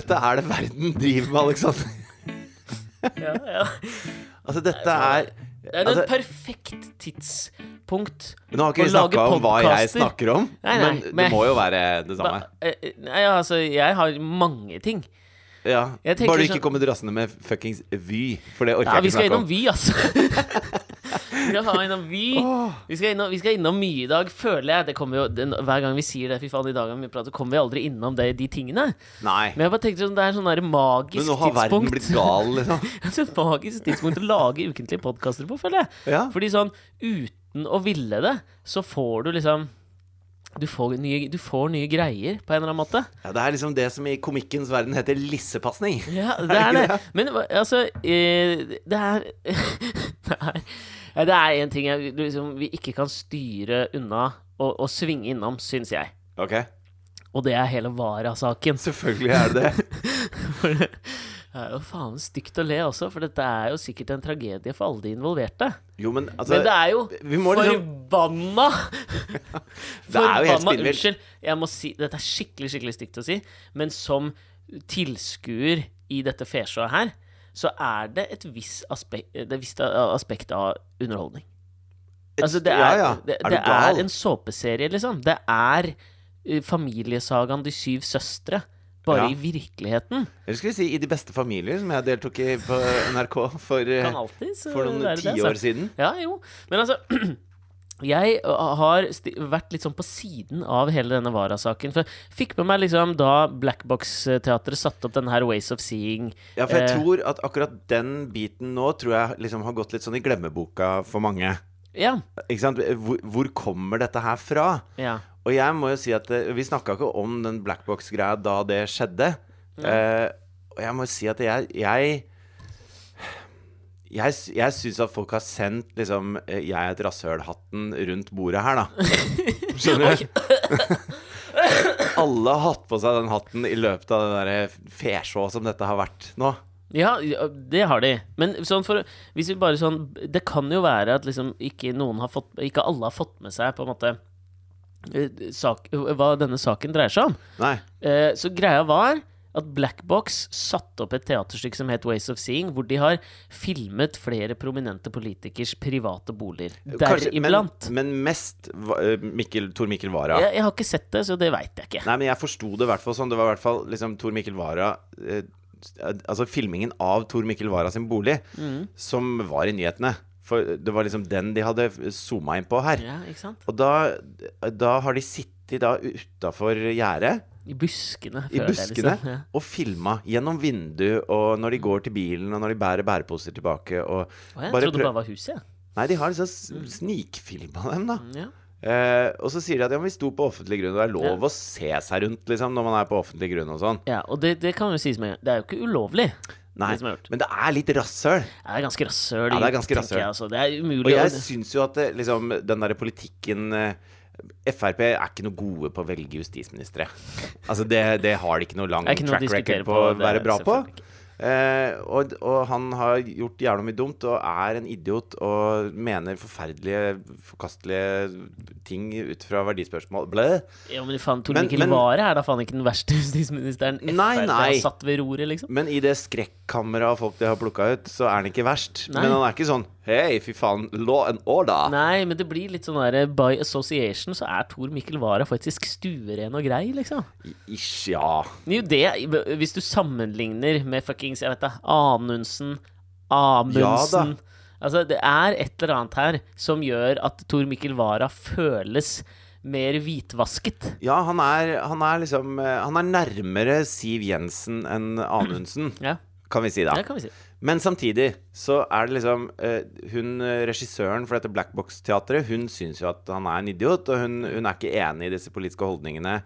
helvete er det verden driver med, Alexander? Ja, ja. Altså, dette er Det er altså, et perfekt tidspunkt Nå har ikke vi lage snakka om hva jeg snakker om, Nei, nei, men det må jo være det samme. Eh, Nei, altså, jeg har mange ting. Ja. Bare du sånn- ikke kommer drassende med fuckings Vy, for det orker Ja, jeg ikke skal Vi innom gjennom Vy, altså. vi skal ha innom Vy. Vi skal innom, vi skal innom mye i dag, føler jeg. Det kommer jo, den, hver gang vi sier det, fy faen, i dag vi prater, kommer vi aldri innom det, de tingene. Nei. Men jeg bare tenkte sånn, det er sånn der magisk Men nå har verden blitt gal, liksom. Et magisk tidspunkt å lage ukentlige podkaster på, føler jeg. Ja. Fordi sånn, uten å ville det, så får du liksom du får, nye, du får nye greier, på en eller annen måte. Ja, det er liksom det som i komikkens verden heter lissepasning. Ja, det er det. Men altså Det er Det er ja, Det er en ting jeg, liksom, vi ikke kan styre unna og, og svinge innom, syns jeg. Ok, Og det er hele Vara-saken. selvfølgelig er det det. Det er jo faen stygt å le også, for dette er jo sikkert en tragedie for alle de involverte. Jo, men altså Men det er jo liksom- forbanna Det er jo helt spinnvilt. Unnskyld, jeg må si Dette er skikkelig, skikkelig stygt å si, men som tilskuer i dette fesjået her, så er det et visst aspekt, det er visst aspekt av underholdning. Altså, det er, ja, ja. Det, er det gal? er en såpeserie, liksom. Det er eh, familiesagaen De syv søstre, bare Ja. i virkeligheten. Eller skal vi si I de beste familier, som jeg deltok i på NRK for, eh, eh, for noen tiår altså. siden. Ja, jo. Men altså Jeg har vært litt sånn på siden av hele denne Vara-saken. For jeg fikk med meg liksom da Black Box-teatret satte opp denne her Ways of Seeing Ja, for jeg eh, tror at akkurat den biten nå tror jeg liksom har gått litt sånn i glemmeboka for mange. Ja. Ikke sant? Hvor, hvor kommer dette her fra? ja. Og jeg må jo si at eh, vi snakka ikke om den blackbox-greia da det skjedde. Eh, og jeg må jo si at jeg Jeg, jeg, jeg syns at folk har sendt liksom eh, 'jeg er et rasshøl'-hatten rundt bordet her, da. Skjønner du? Alle har hatt på seg den hatten i løpet av det derre fesjå som dette har vært nå. Ja, det har de. Men sånn for Hvis vi bare sånn Det kan jo være at liksom ikke fått Ikke alle har fått med seg på en måte eh, sak, hva denne saken dreier seg om. Nei. Eh, så greia var at Black Box satte opp et teaterstykke som het Ways of Seeing, hvor de har filmet flere prominente politikers private boliger. Deriblant. men, men mest eh, Mikkel, Tor Mikkel Wara. Jeg, jeg har ikke sett det, så det veit jeg ikke. Nei, men jeg forsto det i hvert fall sånn. Det var i hvert fall liksom Tor Mikkel Wara eh, Altså filmingen av Tor Mikkel Wara sin bolig Mm. som var i nyhetene. For det var liksom den de hadde zooma inn på her. Ja? Og da, da har de sittet da utafor gjerdet, I buskene. i jeg, buskene, liksom. Ja. og filma gjennom vindu, og når de går til bilen, og når de bærer bæreposer tilbake, og Å, jeg trodde det bare var huset. Nei, de har liksom s- snikfilma dem, da. Ja. Eh, og så sier de at ja, vi sto på offentlig grunn, og det er lov å se seg rundt liksom, når man er på offentlig grunn og sånn. ja, og det, det kan jo sies med Det er jo ikke ulovlig. Nei, Det men det er litt rasshøl. Det er ganske rasshøl. Ja, det er ganske rasshøl. jeg, Altså. Det er Og jeg syns jo at det, liksom, den derre politikken eh, Frp er ikke noe gode på å velge justisministre. Altså det, det har de ikke noe lang ikke noe track record på å være bra på. ikke. Eh, og, og han har gjort jævla mye dumt og er en idiot og mener forferdelige, forkastelige ting ut fra verdispørsmål. Blæ. Ja, men faen, Tor Mikkel Vare er da faen ikke den verste justisministeren FrP har satt ved roret, liksom. Men i det skrekkammeret av folk de har plukka ut, så er han ikke verst. Nei. Men han er ikke sånn Hei, fy faen, law and order. Nei, men det blir litt sånn der By association så er Tor Mikkel Wara faktisk stueren og grei, liksom. Ish, ja. Jo det, hvis du sammenligner med fuckings, jeg vet da, Anundsen, Amundsen Altså, det er et eller annet her som gjør at Tor Mikkel Wara føles mer hvitvasket. Ja, han er, han er liksom Han er nærmere Siv Jensen enn Anundsen, Ja, kan vi si da. det kan vi si. Men samtidig så er det liksom eh, Hun eh, regissøren for dette Black Box-teatret, hun syns jo at han er en idiot, og hun, hun er ikke enig i disse politiske holdningene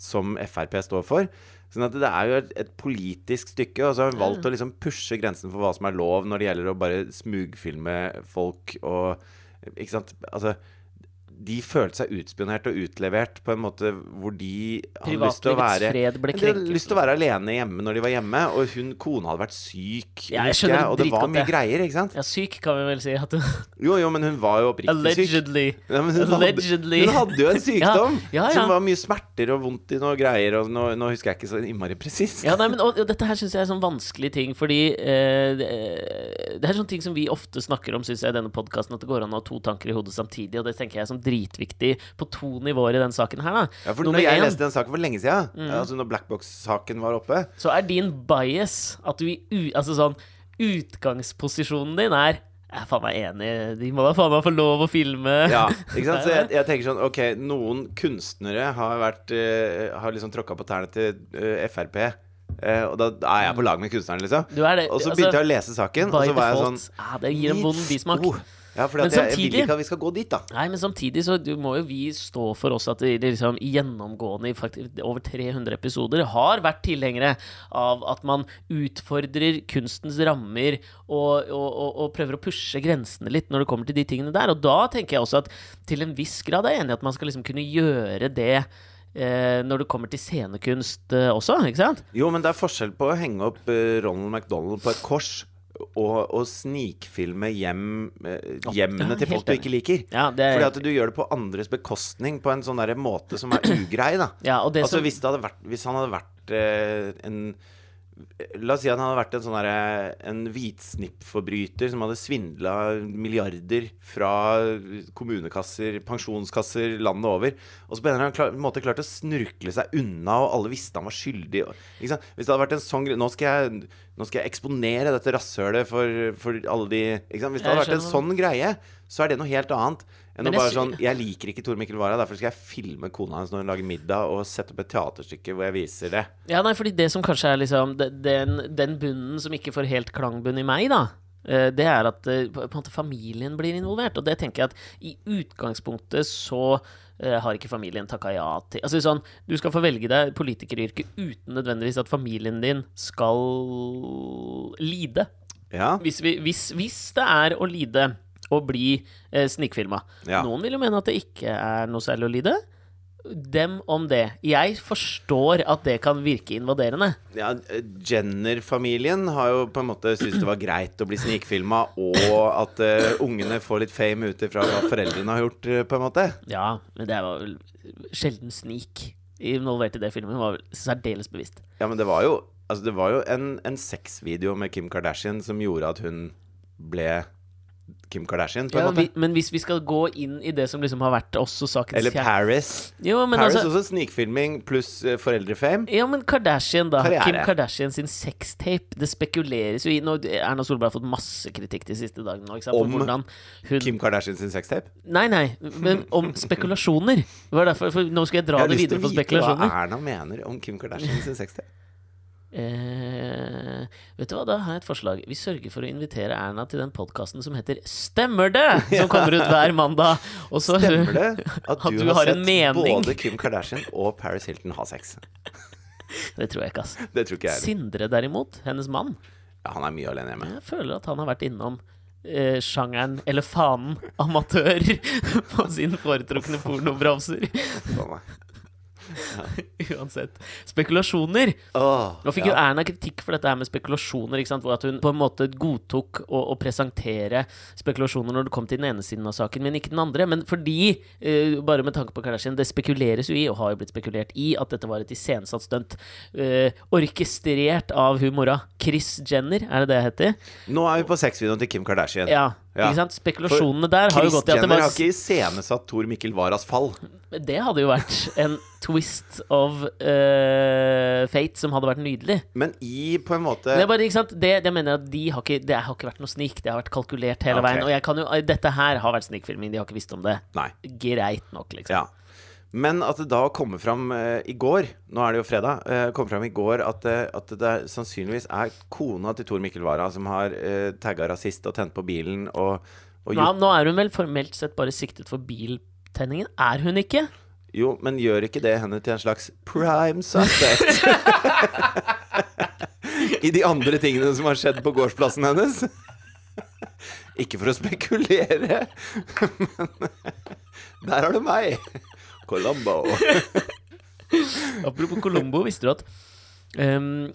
som Frp står for. Sånn at det er jo et, et politisk stykke, og så har hun valgt å liksom pushe grensen for hva som er lov når det gjelder å bare smugfilme folk og Ikke sant? Altså de følte seg utspionert og utlevert på en måte hvor de hadde lyst til å være fred ble de hadde lyst til å være alene hjemme når de var hjemme, og hun kona hadde vært syk, Ja, skjønner og det var mye greier, ikke sant? Ja, syk kan vi vel si at du Jo, jo, men hun var jo oppriktig syk. Allegedly. Ja, hun, hun, hadde, hun hadde jo en sykdom Ja, som var mye smerter og vondt i noe greier, og nå, nå husker jeg ikke så innmari presist. Ja, nei, men og, og dette her syns jeg er sånn vanskelig ting, fordi eh, det, det er sånne ting som vi ofte snakker om, syns jeg, i denne podkasten, at det går an å ha to tanker i hodet samtidig, og det tenker jeg er sånn dritviktig på to nivåer i den saken her, da. Ja, for Nummer når jeg en, leste den saken for lenge siden, altså når Blackbox-saken var oppe så er din bias at du. Altså sånn Utgangsposisjonen din er jeg er faen meg enig. De må da faen meg få lov å filme. Ja, ikke sant? Så jeg, jeg tenker sånn Ok, noen kunstnere har vært uh, Har liksom tråkka på tærne til uh, Frp. Uh, og da, er jeg på lag med kunstneren, liksom. Du er det, Og så altså, begynte jeg å lese saken, og så var jeg sånn ah, det gir en vond bismak. Oh, ja, for Men jeg, jeg vil ikke at vi skal gå dit, da. Nei, men samtidig så du må jo vi stå for oss at det liksom gjennomgående i over 300 episoder har vært tilhengere av at man utfordrer kunstens rammer og, og, og, og prøver å pushe grensene litt når det kommer til de tingene der. Og da tenker jeg også at til en viss grad er jeg enig i at man skal liksom kunne gjøre det eh, når det kommer til scenekunst eh, også, ikke sant? Jo, men det er forskjell på å henge opp eh, Ronald McDonald på et kors og snikfilme hjem eh, hjemmene til folk du ikke liker. Ja, det er- Fordi at du gjør det på andres bekostning, på en sånn måte som er ugrei, da. Ja, og det altså som- hvis, det hadde vært, hvis han hadde vært eh, en La oss si at han hadde vært en sånn En hvitsnippforbryter som hadde svindla milliarder fra kommunekasser, pensjonskasser landet over, og så på en eller annen måte klart å snurkle seg unna, og alle visste han var skyldig. Hvis det hadde vært en sånn Nå nå skal jeg eksponere dette rasshølet for, for alle de? Hvis det hadde vært en sånn greie, så er det noe helt annet. Enn å bare sånn Jeg liker ikke Tor Mikkel Wara, derfor skal jeg filme kona hans når hun lager middag, og sette opp et teaterstykke hvor jeg viser det. Ja, nei, fordi det som kanskje er liksom Den, den bunnen som ikke får helt klangbunn i meg, da. eh, Det er at eh, på på en måte familien blir involvert. Og det tenker jeg at i utgangspunktet så eh, har ikke familien takka ja til Altså sånn, Du skal få velge deg politikeryrket uten nødvendigvis at familien din skal lide. Ja. Hvis, vi, hvis, hvis det er å lide å bli eh, snikfilma. Ja. Noen vil jo mene at det ikke er noe særlig å lide. Dem om det. Jeg forstår at det kan virke invaderende. ja Jenner-familien har jo på en måte syntes det var greit å bli snikfilma, og at uh, ungene får litt fame ut ifra hva foreldrene har gjort, eh, på en måte. Ja, men det var vel sjelden snik involvert i det filmen. var vel særdeles bevisst. Ja, men det var jo Altså, det var jo en, en sexvideo med Kim Kardashian som gjorde at hun ble Kim Kardashian, på Ja, vi, men hvis vi skal gå inn i det som liksom har vært også sakens Eller Paris. Jo, men Paris altså også snikfilming pluss uh, foreldrefame. ja, men Kardashian, da. Karriere. Kim Kardashian sin sextape. Det spekuleres jo i nå, Erna Solberg har fått masse kritikk de siste dagene. Om hvordan hun Kim Kardashian sin sextape. Nei, nei, men om spekulasjoner. Det derfor, for nå skal jeg dra Jeg har lyst til å vite hva. Erna mener om Kim Kardashian sin sextape. Eh, vet du hva, da har jeg et forslag. Vi sørger for å invitere Erna til den podkasten som heter Stemmer det?! Som kommer ut hver mandag. Og så- Stemmer det at At du, du har, har sett mening? både Kim Kardashian og Paris Hilton ha sex? Det tror jeg ikke, ass. Det tror ikke jeg. Sindre, derimot, hennes mann, Ja, han er mye alene hjemme. jeg føler at han har vært innom eh, sjangeren, eller fanen, amatør på sin foretrukne pornobrowser. Uansett. Spekulasjoner. Nå fikk jo. Erna kritikk for dette her med spekulasjoner. Hvor at hun på en måte godtok å, å presentere spekulasjoner når det kom til den ene siden av saken, men ikke den andre. Men fordi, uh, bare med tanke på Kardashian, det spekuleres jo i, og har jo blitt spekulert i, at dette var et iscenesatt stunt. Uh, orkestrert av hun mora. Chris Jenner, er det det heter? Nå er vi på sexvideoen til Kim Kardashian. Ja. Ja. Ikke sant? Spekulasjonene der har jo gått i at det Jenner var har ikke iscenesatt Tor Mikkel Waras fall. Det hadde jo vært en twist of eh, fate som hadde vært nydelig. Men i på en måte Det er bare, ikke sant? Det, det mener jeg at de har ikke, det har ikke vært noe snik. Det har vært kalkulert hele Ok. veien. Og jeg kan jo, dette her har vært snikfilming. De har ikke visst om det. Nei. Greit nok, liksom. Ja. Men at det da kommer fram eh, i går Nå er det jo fredag. Uh, kom fram i går at, eh, at det er, sannsynligvis er kona til Tor Mikkel Wara som har uh, tagga rasist og tent på bilen og, og Nå, nå er hun vel formelt sett bare siktet for biltenningen. Er hun ikke? Jo, men gjør ikke det henne til en slags prime suspect? I de andre tingene som har skjedd på gårdsplassen hennes? Ikke for å spekulere, men Der har du meg! Colombo. Apropos Colombo, visste du at um,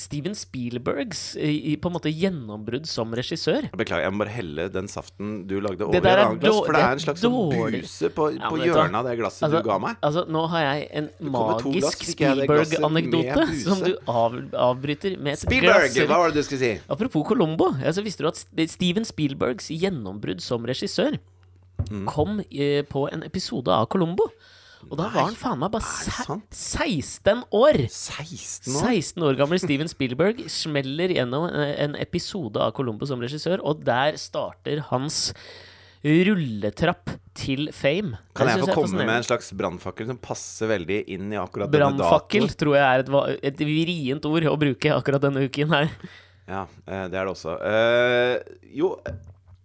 Steven Spielbergs i, på en måte gjennombrudd som regissør Beklager, jeg må bare helle den saften du lagde over i et annet glass, for det er en slags sånn dårlig. buse på, Ja, på hjørnet av det glasset du ga meg. Altså, nå har jeg en magisk Spielberg-anekdote som du av, avbryter med et Spielberg! glass. Hva var det du skulle si? Apropos Colombo, altså, visste du at Steven Spielbergs gjennombrudd som regissør Mm. kom eh, på en episode av Colombo? Og da var han faen meg bare er se- 16 år! 16 år? 16 år gammel Steven Spielberg smeller gjennom en episode av Colombo som regissør, og der starter hans rulletrapp til fame. Kan jeg få komme med en slags brannfakkel som passer veldig inn i akkurat denne Brannfakkel datoen? tror jeg er et, et vrient ord å bruke akkurat denne uken her. Ja, eh, det er det også. Uh, jo,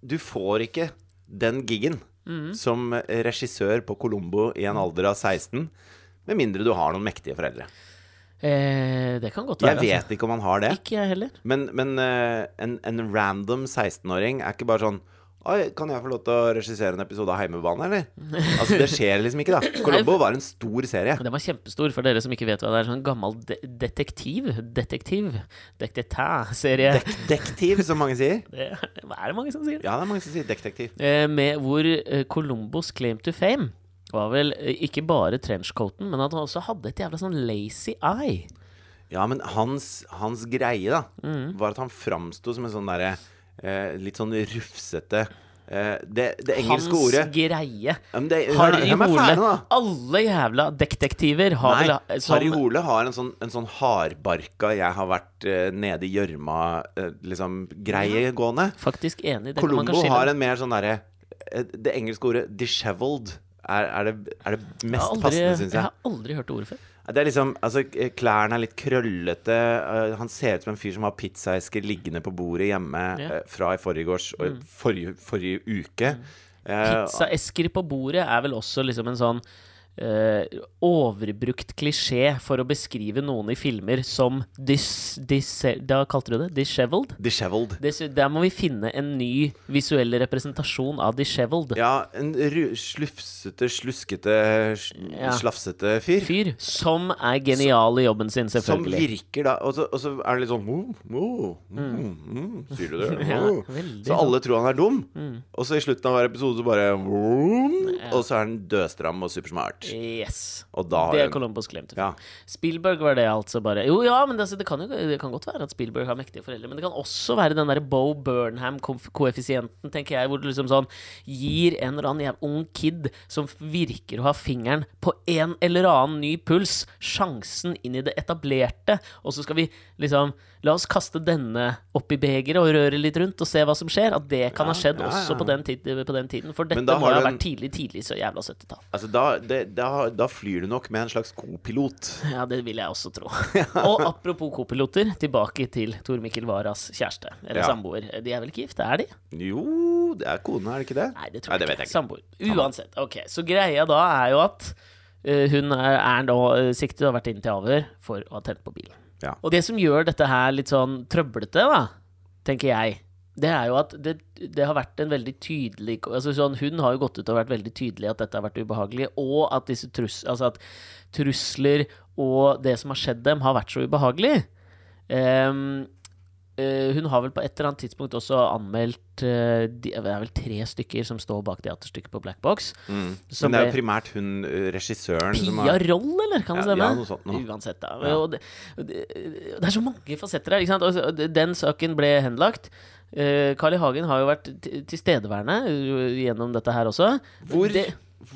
du får ikke den giggen mm. som regissør på Colombo i en alder av 16, med mindre du har noen mektige foreldre. Eh, det kan godt være. Jeg vet ikke om han har det. Altså. Ikke jeg heller. Men, men uh, en, en random 16-åring er ikke bare sånn Oi, kan jeg få lov til å regissere en episode av Heimebane, eller? Altså, det skjer liksom ikke, da. Colombo var en stor serie. Den var kjempestor, for dere som ikke vet hva det er. Sånn gammel de detektiv. Detektiv. Detektiv-serie. Dek dektiv, som mange sier. Det hva er det mange som sier. Ja, det er mange som sier detektiv. Eh, med hvor eh, Colombos claim to fame var vel eh, ikke bare trenchcoaten, men at han også hadde et jævla sånn lazy eye. Ja, men hans, hans greie, da, Mm. var at han framsto som en sånn derre eh, litt sånn rufsete eh, det, det engelske Hans ordet greie. ja, det, Harry ferdig Hole. Alle jævla detektiver har Nei, vel som, Harry Hole har en sånn, en sånn hardbarka 'jeg har vært eh, nede i gjørma' eh, liksom greie gående. Faktisk enig. Det kan man Colombo har en mer sånn derre eh, Det engelske ordet 'disheveled' er, er, det, er det mest aldri, passende, syns jeg jeg. har aldri hørt det ordet før. Det er liksom, altså Klærne er litt krøllete. eh, han ser ut som en fyr som har pizzaesker liggende på bordet hjemme eh, fra i forgårs mm. forrige, forrige uke. Mm. Pizzaesker på bordet er vel også liksom en sånn eh, overbrukt klisjé for å beskrive noen i filmer som dis... dis da kalte du det? Disheveled? disheveled. Dis, der må vi finne en ny visuell representasjon av disheveled. Ja, en slufsete, sluskete, sl- Ja. slafsete fyr. Fyr som er genial i jobben sin, selvfølgelig. Som virker da Og så, og så er det litt sånn oh, oh, mm, mm, Sier du det? Ja. Så alle tror han er dum. Mm. Og så i slutten av hver episode så bare Og så er han dødstram og supersmart. Yes. Og da Det er Columbus to Ja. Spielberg var det altså bare Jo, ja, men det, altså, det, kan jo det kan godt være at Spielberg har mektige foreldre, men det kan også være den derre Bo Burnham-koeffisienten, tenker jeg, hvor du liksom sånn gir en eller annen ung kid som virker å ha fingeren på en eller annen ny puls, sjansen inn i det etablerte, og så skal vi liksom La oss kaste denne opp i begeret og røre litt rundt og se hva som skjer. At det kan ha skjedd ja, ja. også på den, tid, på den tiden. For dette må jo ha en- vært tidlig, tidlig så jævla 70-tall. Altså da, det, da, da flyr du nok med en slags co-pilot. Ja, det vil jeg også tro. Og apropos kopiloter, tilbake til Tor Mikkel Waras kjæreste, eller Ja. samboer. De er vel ikke gift, er de? Jo, det er kone, er det ikke det? Nei, det tror Nei, det jeg ikke. jeg ikke. Samboer. Uansett. Ok, så greia da er jo at eh, hun er, er nå uh, siktet og har vært inne til avhør for å ha tent på bilen. Ja. Og det som gjør dette her litt sånn trøblete, da, tenker jeg, det er jo at det, det har vært en veldig tydelig altså sånn, Hun har jo gått ut og vært veldig tydelig at dette har vært ubehagelig, og at trus, altså at trusler og det som har skjedd dem, har vært så ubehagelig. Eh, hun har vel på et eller annet tidspunkt også anmeldt eh, de, Det er vel tre stykker som står bak teaterstykket på Black Box. Mm. Men det er jo primært hun eh, regissøren som Pia har Roll, eller? Kan det Ja, stemme? ja, noe sånt noe. Uansett, da. Ja. Det, det, det er så mange fasetter her. Ikke sant? Og Den saken ble henlagt. Eh, Carl I. Hagen har jo vært tilstedeværende gjennom dette her også. Hvor, Det,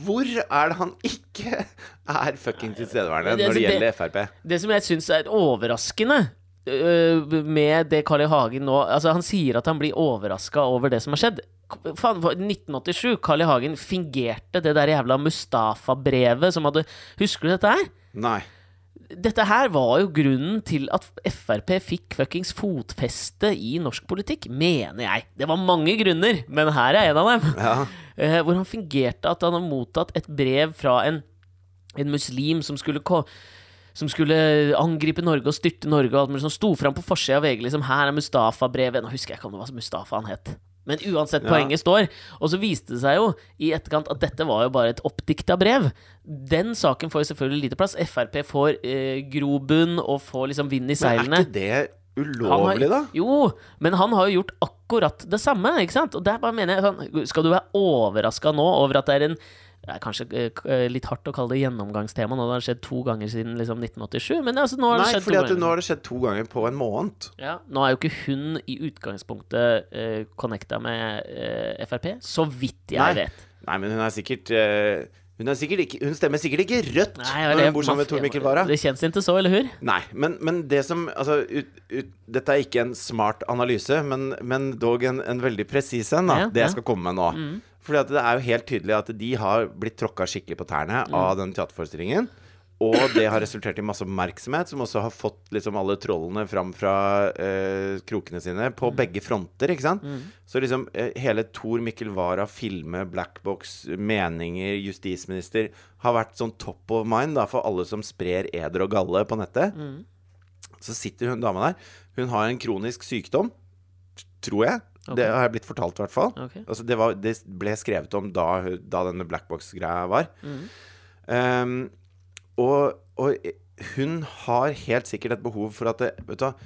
hvor er det han ikke er fucking tilstedeværende når det det- gjelder Frp? det som jeg syns er overraskende med det Carl I. Hagen nå Altså, han sier at han blir overraska over det som har skjedd. Faen, 1987, Carl I. Hagen fingerte det der jævla Mustafa-brevet som hadde Husker du dette her? Nei. Dette her var jo grunnen til at Frp fikk fuckings fotfeste i norsk politikk, mener jeg. Det var mange grunner, men her er en av dem. Ja. Eh, hvor han fingerte at han har mottatt et brev fra en, en muslim som skulle ko som skulle angripe Norge og styrte Norge, og alt mulig som sto fram på forsida av VG. Liksom, her er Mustafa-brevet. Nå husker jeg ikke om det var Mustafa han het. Men uansett, Ja. poenget står. Og så viste det seg jo i etterkant at dette var jo bare et oppdikta brev. Den saken får jo selvfølgelig lite plass. Frp får eh, grobunn og får liksom vind i seilene. Men er ikke det ulovlig, har- da? Jo, men han har jo gjort akkurat det samme, ikke sant? Og der bare mener jeg sånn Skal du være overraska nå over at det er en det er kanskje eh, eh, litt hardt å kalle det gjennomgangstema det har skjedd to ganger siden liksom 1987, men altså, nå har det Nei, skjedd fordi to ganger. nå har det skjedd to ganger på en måned. Ja, nå er jo ikke hun i utgangspunktet uh, connecta med uh, Frp, så vidt jeg Nei. vet. Nei, men hun er sikkert uh, hun, er sikkert ikke, hun stemmer sikkert ikke rødt Nei, når hun bor sammen med Tor Mikkel Wara. Det kjennes ikke så, eller hur? Nei, men, men det som Altså, ut, ut, dette er ikke en smart analyse, men, men dog en, en veldig presis en, da. Ja, det ja. jeg skal komme med nå. Fordi det er jo helt tydelig at de har blitt tråkka skikkelig på tærne av den teaterforestillingen. Og det har resultert i masse oppmerksomhet, som også har fått liksom alle trollene fram fra eh, krokene sine på begge fronter, ikke sant? Så liksom eh, hele Tor Mikkel Wara, filme, blackbox, meninger, justisminister har vært sånn top of mind da, for alle som sprer eder og galle på nettet. Så sitter hun dama der. Hun har en kronisk sykdom, tror jeg. Det har jeg blitt fortalt, i hvert fall. Okay. Altså, det, var, det ble skrevet om da, da denne blackbox-greia var. Um, og, og hun har helt sikkert et behov for at det, vet du,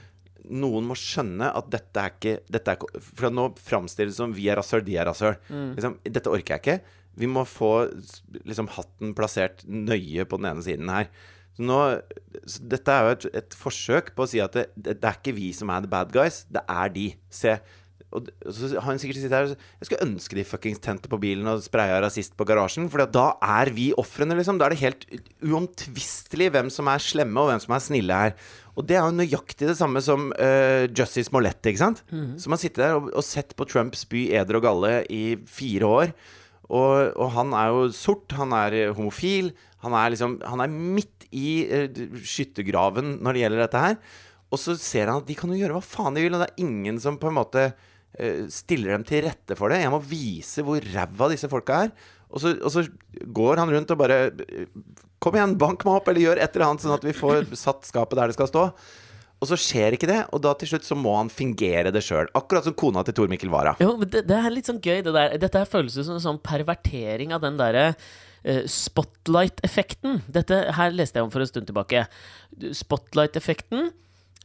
noen må skjønne at dette er ikke dette er, ikke- For nå framstilles det som vi er rasshøl, de er rasshøl. Liksom, dette orker jeg ikke. Vi må få liksom, hatten plassert nøye på den ene siden her. Så nå, så dette er jo et, et forsøk på å si at det, det, det er ikke vi som er the bad guys, det er de. Se. Og så har han sikkert sittet her Jeg skulle ønske de fuckings tente på bilen og spraya rasist på garasjen. For da er vi ofrene, liksom. Da er det helt uomtvistelig hvem som er slemme, og hvem som er snille her. Og det er jo nøyaktig det samme som uh, Justice Mollett, ikke sant? Som har sittet der og, og sett på Trump spy eder og galle i fire år. Og, og han er jo sort, han er eh, homofil. Han er liksom Han er midt i uh, skyttergraven når det gjelder dette her. Og så ser han at de kan jo gjøre hva faen de vil, og det er ingen som på en måte eh, stiller dem til rette for det. Jeg må vise hvor ræva disse folka er. Og så, og så går han rundt og bare eh, Kom igjen, bank meg opp, eller gjør et eller annet, sånn at vi får satt skapet der det skal stå. Og så skjer ikke det, og da til slutt så må han fingere det sjøl. Akkurat som kona til Tor Mikkel Wara. Jo, men det, det er litt sånn gøy, det der. Dette her føles som en sånn pervertering av den derre eh, spotlight-effekten. Dette her leste jeg om for en stund tilbake. Spotlight-effekten,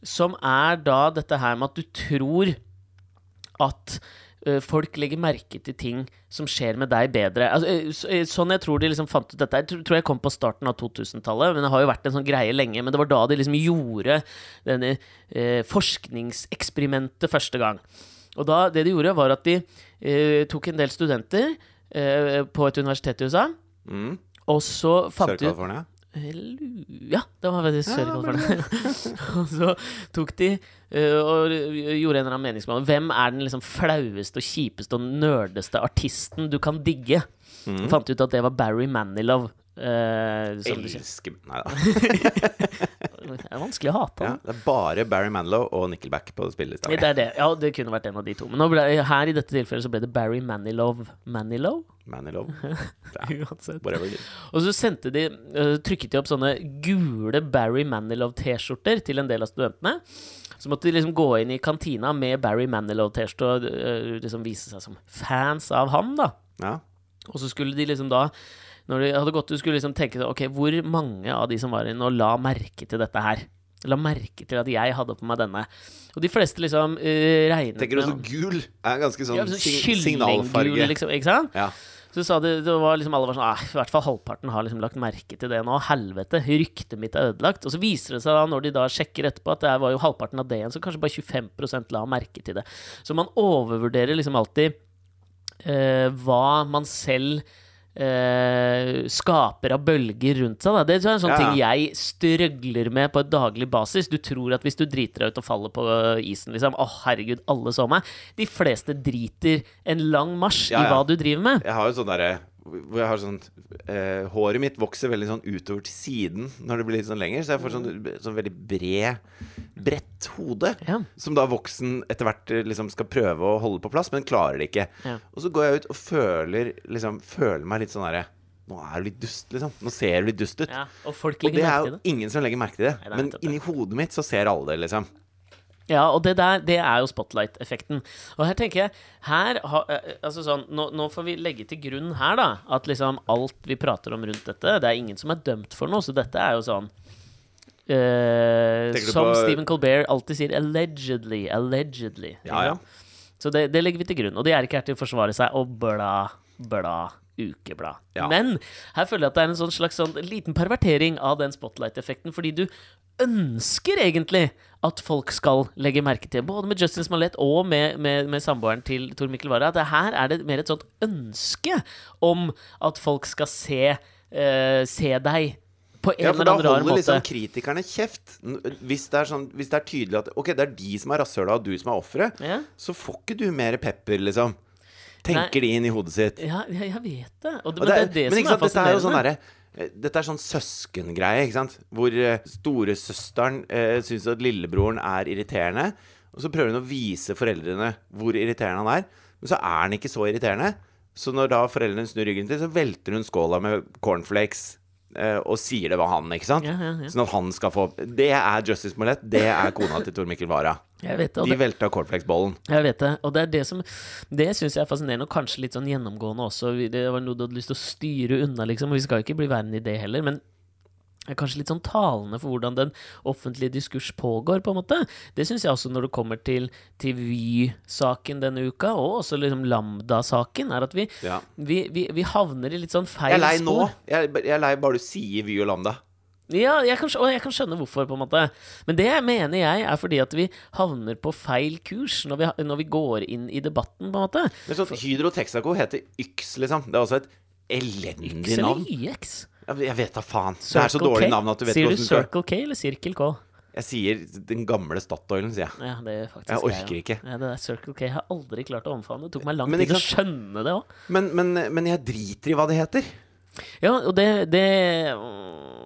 som er da dette her med at du tror at eh, folk legger merke til ting som skjer med deg bedre. Altså, eh, eh, sånn jeg tror de liksom fant ut dette, jeg tror- jeg kom på starten av 2000-tallet, men det har jo vært en sånn greie lenge. Men det var da de liksom gjorde denne eh, forskningseksperimentet første gang. Og da, det de gjorde, var at de eh, tok en del studenter eh, på et universitet i USA, Mm. og så fant de Sør-California. Ja, det var faktisk Sør-California. og så tok de og gjorde en eller annen meningsmåling. Hvem er den liksom flaueste og kjipeste og nerdeste artisten du kan digge? Mm. Fant ut at det var Barry Manilow. Uh. Elsker Nei da. Det er vanskelig å hate Ja, det er bare Barry Manilow og Nickelback på spillelista. Det er det. Ja, det kunne vært en av de to. Men ble, her i dette tilfellet så ble det Barry Manilow. Manilow? Manilow. Uansett. Whatever. Og så sendte de, uh, trykket de opp sånne gule Barry Manilow-T-skjorter til en del av studentene. Så måtte de liksom gå inn i kantina med Barry Manilow-T-skjorte og uh, liksom vise seg som fans av han, da. Ja. Og så skulle de liksom da Når de hadde gått ut, skulle liksom tenke Ok, hvor mange av de som var inne og la merke til dette her? La merke til at jeg hadde på meg denne. Og de fleste liksom regner regnet Tenker også med gul er ganske sånn ja, sånn signalfarge. liksom, ikke sant? Ja. Så sa de, det var liksom alle var sånn ah, I hvert fall halvparten har liksom lagt merke til det nå. Helvete, ryktet mitt er ødelagt. Og så viser det seg da, når de da sjekker etterpå, at det var jo halvparten av det igjen. Så kanskje bare 25% la merke til det. Så man overvurderer liksom alltid eh, hva man selv eh, skaper av bølger rundt seg. Da. Det er en sånn Ja. ting jeg strøgler med på et daglig basis. Du tror at hvis du driter deg ut og faller på isen, liksom Å, herregud, alle så meg. De fleste driter en lang marsj Ja, i hva du driver med. Jeg har jo sånn derre hvor jeg har sånn eh, Håret mitt vokser veldig sånn utover til siden når det blir litt sånn lenger. Så jeg får sånn, sånn veldig bred bredt hode. Ja. Som da voksen etter hvert eh, liksom skal prøve å holde på plass, men klarer det ikke. Ja. Og så går jeg ut og føler, liksom, føler meg litt sånn herre Nå er du litt dust, liksom. Nå ser du litt dust ut. Ja, og folk Og det er jo det. ingen som legger merke til det. Nei, det Men inni hodet mitt så ser alle det, liksom. Ja, og det der, det er jo spotlight-effekten. Og her tenker jeg her ha, eh, altså sånn, nå, nå får vi legge til grunn her, da, at liksom alt vi prater om rundt dette, det er ingen som er dømt for noe, så dette er jo sånn eh, Som Stephen Colbert alltid sier, allegedly. Allegedly. Ja, ja. Så det, det legger vi til grunn. Og de er ikke her til å forsvare seg og bla, bla, ukeblad. Ja. Men her føler jeg at det er en sånn slags sånn liten pervertering av den spotlight-effekten, fordi du ønsker egentlig at folk skal legge merke til, både med Justin Smollett og med, med, med samboeren til Tor Mikkel Wara, at det her er det mer et sånt ønske om at folk skal se, uh, se deg på en Ja, eller annen rar holder måte. liksom kritikerne kjeft. Hvis det, sånn, hvis det er tydelig at Ok, det er de som er rasshøla, og du som er offeret, Ja. så får ikke du mer pepper, liksom. Tenker de inn i hodet sitt. Ja, ja, jeg vet det. Og det, Og men det er det men som er fascinerende. dette er jo sånn derre dette er sånn søskengreie, ikke sant? Hvor eh, storesøsteren eh, syns at lillebroren er irriterende. Og så prøver hun å vise foreldrene hvor irriterende han er. Men så er han ikke så irriterende. Så når da foreldrene snur ryggen til, så velter hun skåla med cornflakes eh, og sier det var han, ikke sant? Ja, ja, ja. Sånn at han skal få Det er Justice Mollett, Det er kona til Tor Mikkel Wara. Det, De velta cornflakesbollen. jeg vet det. Og det er det som Det syns jeg er fascinerende, og kanskje litt sånn gjennomgående også. Det var noe du hadde lyst til å styre unna, liksom. Og vi skal jo ikke bli verden i det heller, men er kanskje litt sånn talende for hvordan den offentlige diskurs pågår, på en måte. Det syns jeg også når det kommer til, til Vy-saken denne uka, og også liksom Lambda-saken, er at vi, Ja. vi, vi, vi havner i litt sånn feil Jeg er lei nå. spor. Jeg, jeg er lei bare du sier Vy og Lambda. Ja, jeg kan, og jeg kan skjønne hvorfor, på en måte. Men det mener jeg er fordi at vi havner på feil kurs når vi, når vi går inn i debatten, på en måte. Men sånn, Hydro Texaco heter Yx, liksom. Det er også et elendig navn. Yx eller YX? Jeg vet da faen. Det er så dårlig K? navn at du vet Sier du Circle K eller Circle K? Jeg sier den gamle Statoilen, sier jeg. Ja, det er faktisk Jeg orker ikke. Ja, det der Circle K jeg har aldri klart å omfavne. Det tok meg lang tid å skjønne det òg. Men, men, men jeg driter i hva det heter. Ja, og det, det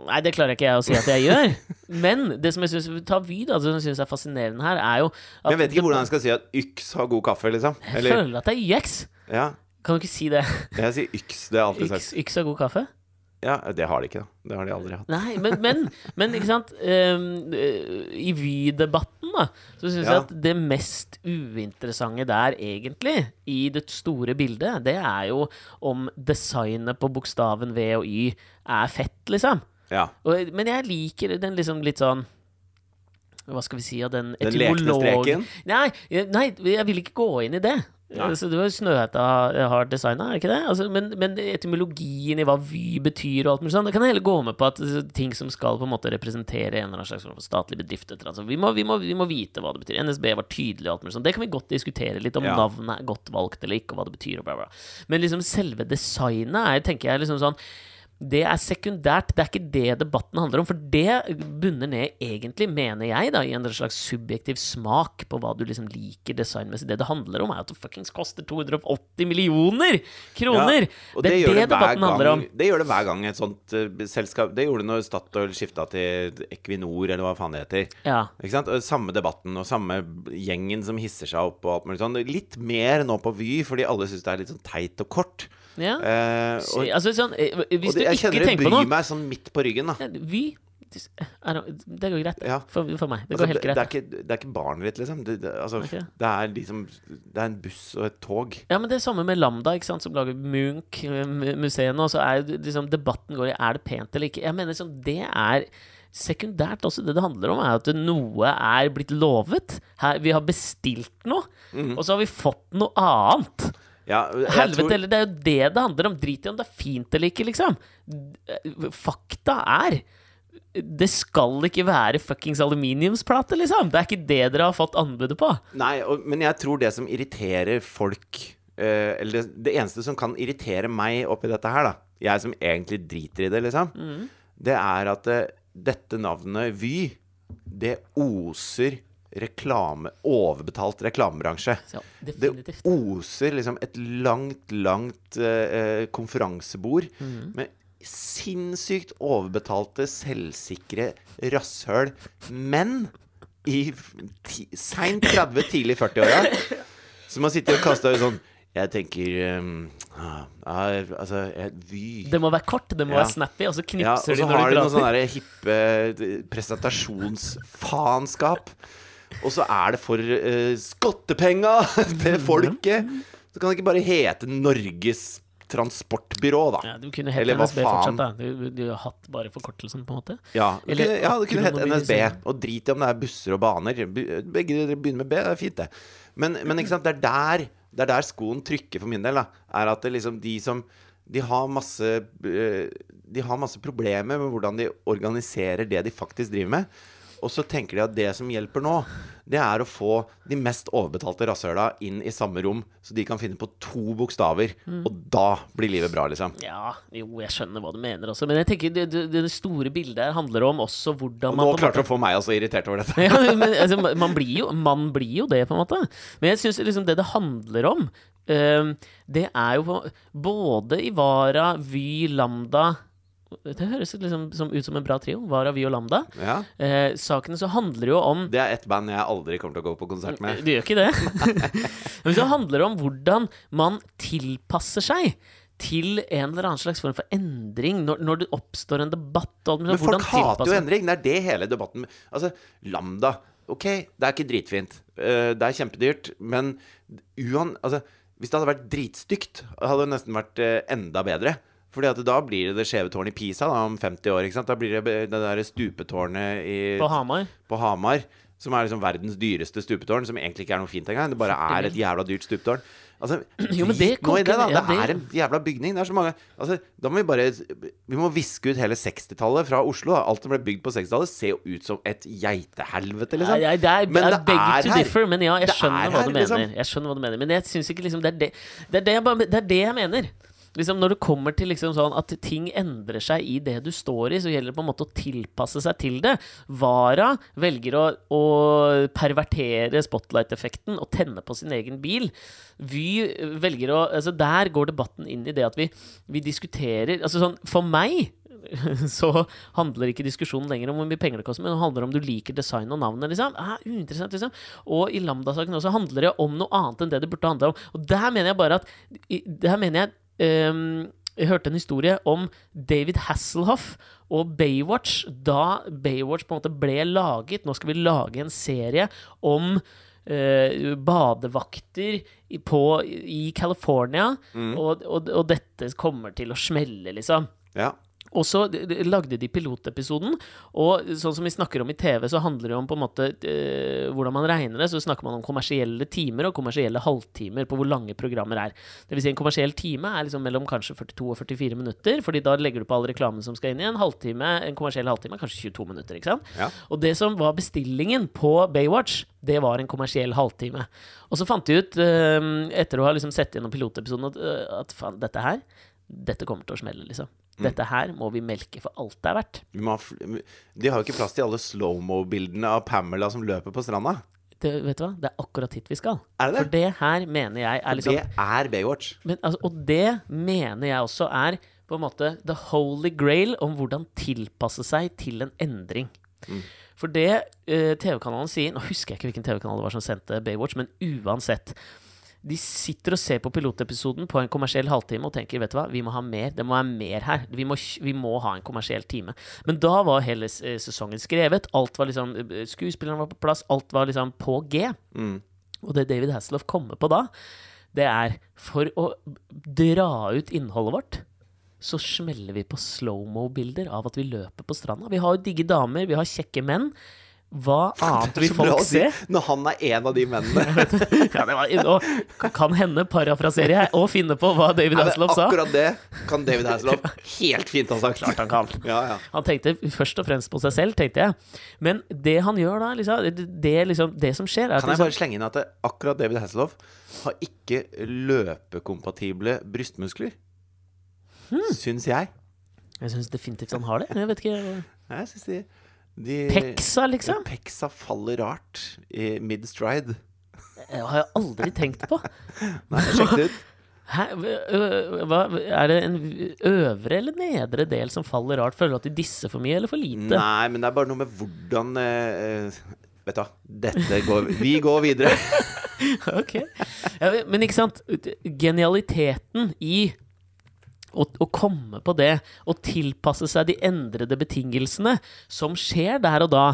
Nei, det klarer ikke jeg å si at jeg gjør. Men det som jeg synes Ta Vy, da, det som jeg syns er fascinerende her, er jo Men jeg vet ikke hvordan jeg skal si at Yx har god kaffe, liksom. Jeg føler at det er YX. ja. Kan du ikke si det? Jeg sier Yx. Det har jeg alltid sagt. yx har god kaffe? Ja, det har de ikke, da. Det har de aldri hatt. Nei, men, men, men ikke sant eh, I Vy-debatten, da, så syns Ja. jeg at det mest uinteressante der, egentlig, i det store bildet, det er jo om designet på bokstaven V og Y er fett, liksom. Ja. Og, men jeg liker den liksom litt sånn Hva skal vi si av den Den lekne streken? Nei, nei, jeg vil ikke gå inn i det. Nei. Så det var Snøhetta har designa, er det ikke det? Altså, men, men etymologien i hva Vy betyr og alt mulig sånn, det kan jeg heller gå med på at eh, ting som skal på en måte representere en eller annen slags statlig bedrift altså, vi, må, vi, må, vi må vite hva det betyr. NSB var tydelig og alt mulig sånn. Det kan vi godt diskutere litt, om Ja. navnet er godt valgt eller ikke, og hva det betyr og bla, bla. Men liksom selve designet er, tenker jeg, liksom sånn det er sekundært. Det er ikke det debatten handler om. For det bunner ned, egentlig, mener jeg, da, i en slags subjektiv smak på hva du liksom liker designmessig. Det det handler om, er at det fuckings koster 280 millioner kroner! og det, er det, det, debatten debatten handler om. det gjør det hver gang et sånt uh, selskap Det gjorde det når Statoil skifta til Equinor, eller hva faen det heter. Ja. Ikke sant? Og Samme debatten og samme gjengen som hisser seg opp og alt mulig sånn. Litt mer nå på Vy, fordi alle syns det er litt sånn teit og kort. Ja. Eh, og, altså, sånn, eh, hvis det, du jeg ikke kjenner det tenker på bryr noe meg sånn midt på ryggen, da. Vy er Det går greit. Ja. For, for meg. Det Altså, helt greit. det, er ikke, det er ikke barnet ditt, liksom. Det, det, altså, okay. det er liksom Det er en buss og et tog. Ja, men det er samme med Lambda, ikke sant, som lager Munch-museene. Og så er liksom debatten går i er det pent eller ikke. Jeg mener sånn, det er sekundært også. Det det handler om, er at noe er blitt lovet. Her, vi har bestilt noe, og så har vi fått noe annet. Ja. Helvete tror- det er jo det det handler om. Drit i om det er fint eller ikke, liksom. Fakta er det skal ikke være fuckings aluminiumsplate, liksom. Det er ikke det dere har fått anbudet på. Nei, og, men jeg tror det som irriterer folk uh, Eller det, det eneste som kan irritere meg oppi dette her, da Jeg som egentlig driter i det, liksom, det er at uh, dette navnet Vy, det oser reklame Overbetalt reklamebransje. Ja, Det oser liksom et langt, langt eh, konferansebord med sinnssykt overbetalte, selvsikre rasshøl menn i seint 30, tidlig 40-åra som har sittet og kasta ut sånn Jeg tenker um, ah, Altså, jeg, Vy Det må være kort, det må Ja. være snappy, og så ja, og så de så har du de noe sånn hippe eh, presentasjonsfaenskap. Og så er det for uh, skottepenga til folket. Så kan det ikke bare hete Norges transportbyrå, da. Ja, du kunne hett Eller NSB fortsatt, da. Du, du har hatt bare forkortelsen, på en måte. Ja, du Eller kunne, ja, kunne hett NSB. Og drit i om det er busser og baner. Begge begynner med B, det er fint, det. Men, men ikke sant, det er der Det er der skoen trykker for min del. da Er at det liksom de som De har masse eh, De har masse problemer med hvordan de organiserer det de faktisk driver med. Og så tenker de at det som hjelper nå, det er å få de mest overbetalte rasshøla inn i samme rom, så de kan finne på to bokstaver. Mm. Og da blir livet bra, liksom. Ja, jo, jeg skjønner hva du mener også. Men jeg tenker det, det, store bildet her handler om også hvordan man nå klarte du å få meg også irritert over dette. ja, men altså, man, blir jo, man blir jo det, på en måte. Men jeg syns liksom det det handler om, uh, det er jo både Ivara, Vy, Lambda Det høres liksom som, ut som en bra trio. Vara, vi og Lambda. Ja Eh, sakene så handler jo om Det er ett band jeg aldri kommer til å gå på konsert med. Du gjør ikke det? Men så handler det om hvordan man tilpasser seg til en eller annen slags form for endring når, når det oppstår en debatt. Alt, Men folk hater jo endring. Det er det hele debatten Altså, Lambda Ok, det er ikke dritfint. Uh, Det er kjempedyrt, men uan... Altså, hvis det hadde vært dritstygt, hadde det nesten vært uh, enda bedre. Fordi at da blir det det skjeve tårnet i Pisa da, om 50 år. ikke sant? Da blir det det der stupetårnet i, på Hamar. på Hamar, som er liksom verdens dyreste stupetårn, som egentlig ikke er noe fint engang. Det bare er et jævla dyrt stupetårn. Altså, Jo, men det nå i det, da. ja, Det er en jævla bygning. Det er så mange Altså, da må vi bare Vi må viske ut hele 60-tallet fra Oslo. Da. Alt som ble bygd på 60-tallet, ser jo ut som et geitehelvete, liksom. Nei, det er, Men det er her. differ, men ja, jeg skjønner er hva her, du mener. liksom. Jeg skjønner hva du mener Men jeg syns ikke liksom det er det Det er det jeg, bare, det, er det jeg mener. Liksom Når det kommer til liksom sånn at ting endrer seg i det du står i, så gjelder det på en måte å tilpasse seg til det. Vara velger å, å pervertere spotlight-effekten og tenne på sin egen bil. Vy velger å altså Der går debatten inn i det at vi, vi diskuterer Altså sånn For meg så handler ikke diskusjonen lenger om hvor mye penger det koster, men det handler om du liker design og navnet. Liksom. Ah, uinteressant, liksom. Og i Lambda-saken også handler det om noe annet enn det det burde handle om. Og der mener jeg bare at Der mener jeg jeg hørte en historie om David Hasselhoff og Baywatch. Da Baywatch på en måte ble laget Nå skal vi lage en serie om uh, badevakter i, på, i California, og, og, og dette kommer til å smelle, liksom. Ja. Og så lagde de pilotepisoden, og sånn som vi snakker om i TV, så handler det om på en måte eh, hvordan man regner det. Så snakker man om kommersielle timer og kommersielle halvtimer på hvor lange programmer er. Det vil si en kommersiell time er liksom mellom kanskje 42 og 44 minutter, fordi da legger du på all reklamen som skal inn i en halvtime. En kommersiell halvtime er kanskje 22 minutter, ikke sant? Ja. Og det som var bestillingen på Baywatch, det var en kommersiell halvtime. Og så fant de ut, eh, etter å ha liksom sett gjennom pilotepisoden, at, eh, at faen, dette her, dette kommer til å smelle, liksom. Dette her må vi melke for alt det er verdt. De har jo ikke plass til alle slow-mo-bildene av Pamela som løper på stranda. Det, vet du hva? Det er akkurat hit vi skal. Er det? For det her mener jeg er liksom Det er Baywatch. men, altså, Og det mener jeg også er på en måte the holy grail om hvordan tilpasse seg til en endring. For det uh, TV-kanalen sier Nå husker jeg ikke hvilken TV-kanal det var som sendte Baywatch, men uansett. De sitter og ser på pilotepisoden på en kommersiell halvtime og tenker vet du hva, vi må ha mer. Det må være mer her. Vi må, vi må ha en kommersiell time. Men da var hele eh, sesongen skrevet. Alt var liksom eh, Skuespillerne var på plass. Alt var liksom på G. Mm. Og det David Hasselhoff kommer på da, det er for å dra ut innholdet vårt, så smeller vi på slow-mo-bilder av at vi løper på stranda. Vi har jo digge damer, vi har kjekke menn. Hva annet vil folk se? Når han er en av de mennene. Ja, det var, og kan hende parafraserer jeg og finne på hva David Hasselhoff sa. akkurat det kan David Hasselhoff helt fint ha sagt. Klart han kan. Ja, ja. Han tenkte først og fremst på seg selv, tenkte jeg. Men det han gjør da, liksom, det, det, liksom, det som skjer, er at Kan jeg liksom, bare slenge inn at det, akkurat David Hasselhoff har ikke løpekompatible brystmuskler? Hmm. Syns jeg. Jeg syns definitivt han har det. Jeg vet ikke Jeg synes de, de Peksa, liksom? Peksa faller rart i mid stride. Det har jeg aldri tenkt på. Nei, sjekk det ut. Hæ? Hva, er det en øvre eller nedre del som faller rart? Føler du at de disser for mye eller for lite? Nei, men det er bare noe med hvordan uh, Vet du hva, dette går Vi går videre. Ok. Ja, men ikke sant? Genialiteten i å, å komme på det og tilpasse seg de endrede betingelsene som skjer der og da.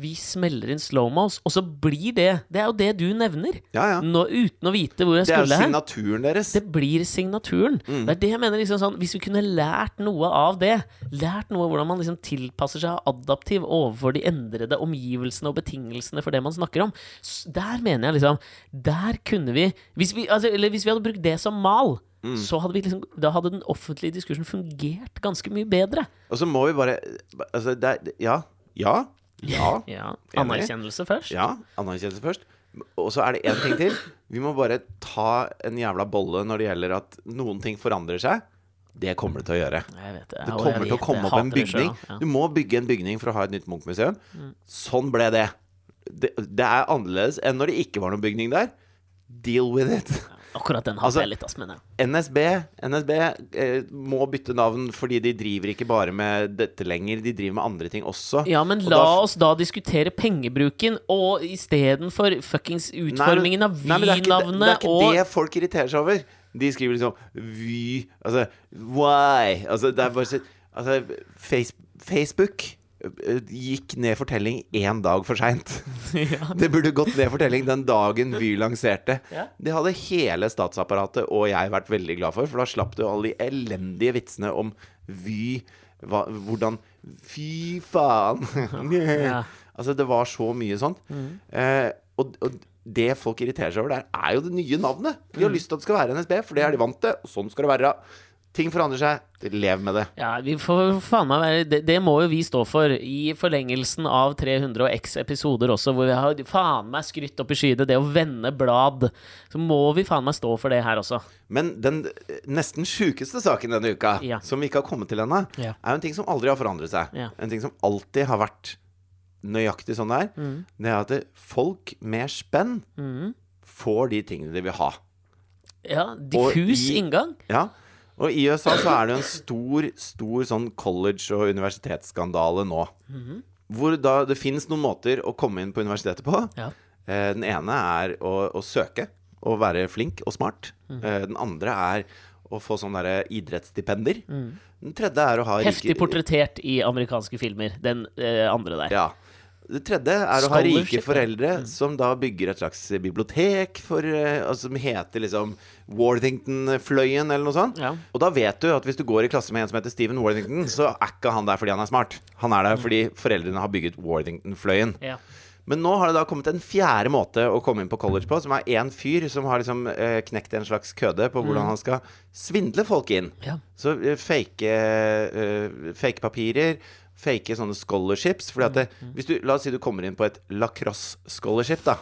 Vi smeller inn slowmos, og så blir det Det er jo det du nevner. Ja, ja. Nå, uten å vite hvor jeg Det er jo signaturen deres. Det blir signaturen. Mm. Det er det jeg mener. liksom sånn Hvis vi kunne lært noe av det, lært noe av hvordan man liksom tilpasser seg adaptiv overfor de endrede omgivelsene og betingelsene for det man snakker om, der mener jeg liksom Der kunne vi Hvis vi, altså, eller hvis vi hadde brukt det som mal, Mm. så hadde vi liksom Da hadde den offentlige diskursen fungert ganske mye bedre. Og så må vi bare Altså, det er Ja. Ja. Ja. Ja, Anerkjennelse først. Ja, anerkjennelse først. Og så er det én ting til. Vi må bare ta en jævla bolle når det gjelder at noen ting forandrer seg. Det kommer det til å gjøre. Jeg vet det. Det og jeg kommer til å komme jeg opp en hater det selv, bygning. ja. Mm. Du må bygge en bygning for å ha et nytt Munch-museum. Sånn ble det. det. Det er annerledes enn når det ikke var noen bygning der. Deal with it. Akkurat den hater Altså- jeg litt, ass, mener jeg. NSB, NSB eh, må bytte navn fordi de driver ikke bare med dette lenger. De driver med andre ting også. Ja, men Og la da- oss da diskutere pengebruken, og istedenfor fuckings utformingen av Nei, men det er ikke, og det folk irriterer seg over. De skriver liksom Vy Altså why? Altså, det er bare så Altså, face, Facebook gikk ned for telling én dag for seint. ja. Det burde gått ned for telling den dagen Vy lanserte. Ja. Det hadde hele statsapparatet og jeg vært veldig glad for, for da slapp du alle de elendige vitsene om Vy. Hva, hvordan Fy faen! Ja. Altså, det var så mye sånt. Eh, og, og det folk irriterer seg over der, er jo det nye navnet. De har lyst til at det skal være NSB, for det er de vant til, og sånn skal det være. Ting forandrer seg. Lev med det. Ja, være det, det må jo vi stå for, i forlengelsen av 300 og x episoder også, hvor vi har faen meg skrytt opp i skyene det å vende blad. Så må vi faen meg stå for det her også. Men den eh, nesten sjukeste saken denne uka, Ja. som vi ikke har kommet til ennå, Ja. er jo en ting som aldri har forandret seg. En ting som alltid har vært nøyaktig sånn det er. Mm. Det er at folk med spenn får de tingene de vil ha. Ja, diffus i- inngang. Ja. Og i USA så er det jo en stor, stor sånn college- og universitetsskandale nå. Mhm. Hvor da det fins noen måter å komme inn på universitetet på. Ja. Eh, den ene er å, å søke og være flink og smart. Mhm. Eh, den andre er å få sånne der idrettsstipender. Den tredje er å ha. Heftig portrettert i amerikanske filmer, den eh, andre der. Ja. Det tredje er å ha rike foreldre som da bygger et slags bibliotek for, eh, altså, som heter liksom Worthington-fløyen, eller noe sånt. Ja. Og da vet du at hvis du går i klasse med en som heter Stephen Worthington, så er ikke han der fordi han er smart. Han er der fordi foreldrene har bygget Worthington-fløyen. Ja. Men nå har det da kommet en fjerde måte å komme inn på college på, som er én fyr som har liksom eh, knekt en slags køde på hvordan han skal svindle folk inn. Ja. Så eh, fake, eh, fake papirer, fake sånne scholarships. Fordi at det, hvis du, La oss si du kommer inn på et lacrosse scholarship, da.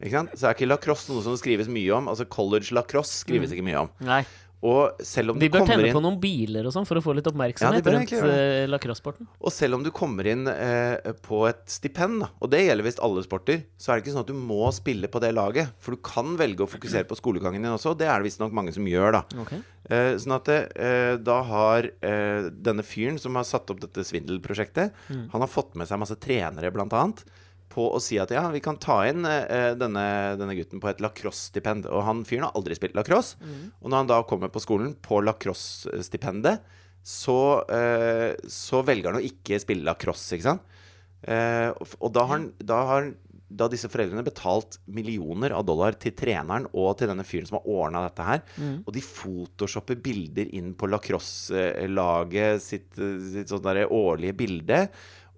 Ikke sant? Så er ikke lacrosse noe som det skrives mye om. Altså college lacrosse skrives ikke mye om. Nei. Og selv om De bør tenne inn på noen biler og sånn for å få litt oppmerksomhet ja, rundt uh, lacrossesporten. Og selv om du kommer inn eh, på et stipend, og det gjelder visst alle sporter, så er det ikke sånn at du må spille på det laget. For du kan velge å fokusere på skolegangen din også, og det er det visstnok mange som gjør, da. Okay. Eh, sånn at eh, da har eh, denne fyren som har satt opp dette svindelprosjektet, han har fått med seg masse trenere, blant annet. På å si at ja, vi kan ta inn eh, denne, denne gutten på et lacrosse-stipend. Og han fyren har aldri spilt lacrosse. Og når han da kommer på skolen på lacrosse-stipendet, så, eh, så velger han å ikke spille lacrosse, ikke sant. Eh, og, og da har, da har da disse foreldrene betalt millioner av dollar til treneren og til denne fyren som har ordna dette her. Og de photoshopper bilder inn på lacrosse-laget sitt, sitt sånn derre årlige bilde.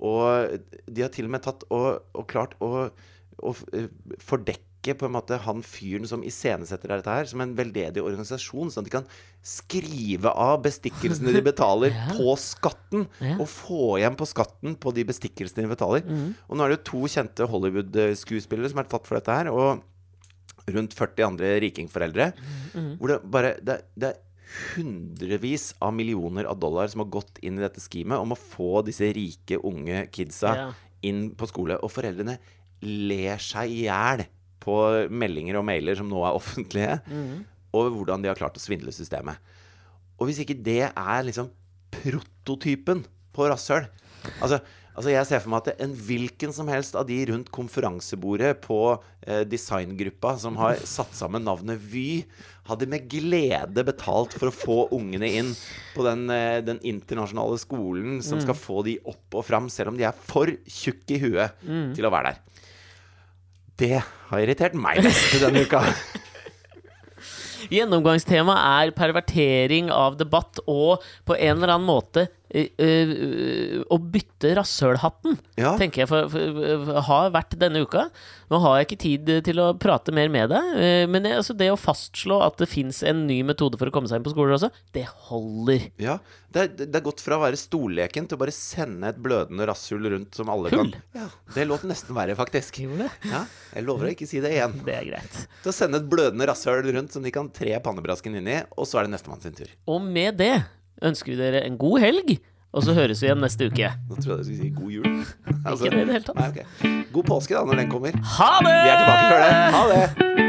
Og de har til og med tatt og, og klart å, eh, fordekke på en måte han fyren som iscenesetter dette her, som en veldedig organisasjon, sånn at de kan skrive av bestikkelsene de betaler, Ja. på skatten. Ja. Og få igjen på skatten på de bestikkelsene de betaler. Og nå er det jo to kjente Hollywood-skuespillere som er tatt for dette her. Og rundt 40 andre rikingforeldre. Hvor det bare det, det er hundrevis av millioner av dollar som har gått inn i dette schemet om å få disse rike, unge kidsa Ja. inn på skole. Og foreldrene ler seg i hjel på meldinger og mailer som nå er offentlige, over hvordan de har klart å svindle systemet. Og hvis ikke det er liksom prototypen på rasshøl. Altså, altså jeg ser for meg at en hvilken som helst av de rundt konferansebordet på eh, designgruppa som har satt sammen navnet Vy, hadde med glede betalt for å få ungene inn på den, eh, den internasjonale skolen som skal få de opp og fram, selv om de er for tjukke i huet til å være der. Det har irritert meg mest denne uka. Gjennomgangstema er pervertering av debatt og på en eller annen måte å bytte rasshølhatten, Ja. tenker jeg for, for, for, har vært denne uka. Nå har jeg ikke tid til å prate mer med deg, men det, altså det å fastslå at det fins en ny metode for å komme seg inn på skoler også, det holder. Ja, det er, det er gått fra å være stolleken til å bare sende et blødende rasshull rundt som alle Hull? kan Ja, Det lot nesten verre, faktisk. Ja, jeg lover å ikke si det igjen. Det er greit. Til å sende et blødende rasshull rundt som de kan tre pannebrasken inn i, og så er det nestemann sin tur. Og med det ønsker vi dere en god helg, og så høres vi igjen neste uke. Nå tror jeg du skulle si god jul. Altså, Ikke det i det hele tatt. Nei, okay. God påske, da, når den kommer. Ha det! Vi er tilbake før det. Ha det!